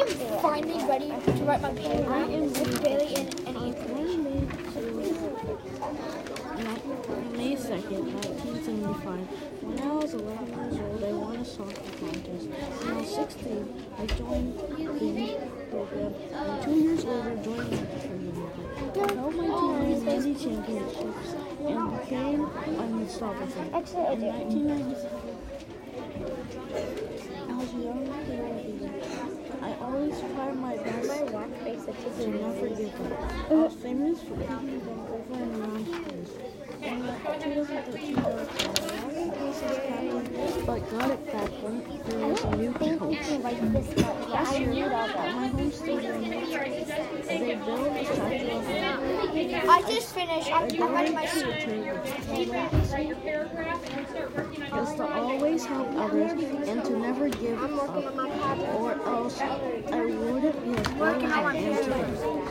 am finally ready to write my paragraph with Bailey and, and. May 2nd, 1975. When I was 11 years old, I won a soccer contest. When I was 16, I joined the youth program, and two years later, joined the fraternity. I held my team win many championships and became unstoppable. In 1996, I was young and ready. I always tried my best to never give up. I was famous for keeping them over and around schools. In the 2013 World Cup, I wasn't placed as but got it back when there was a new coach. Last year, at my home stadium, they built a statue of him. I just finished. I'm, writing my is to always help others and to never give up, Pokemon.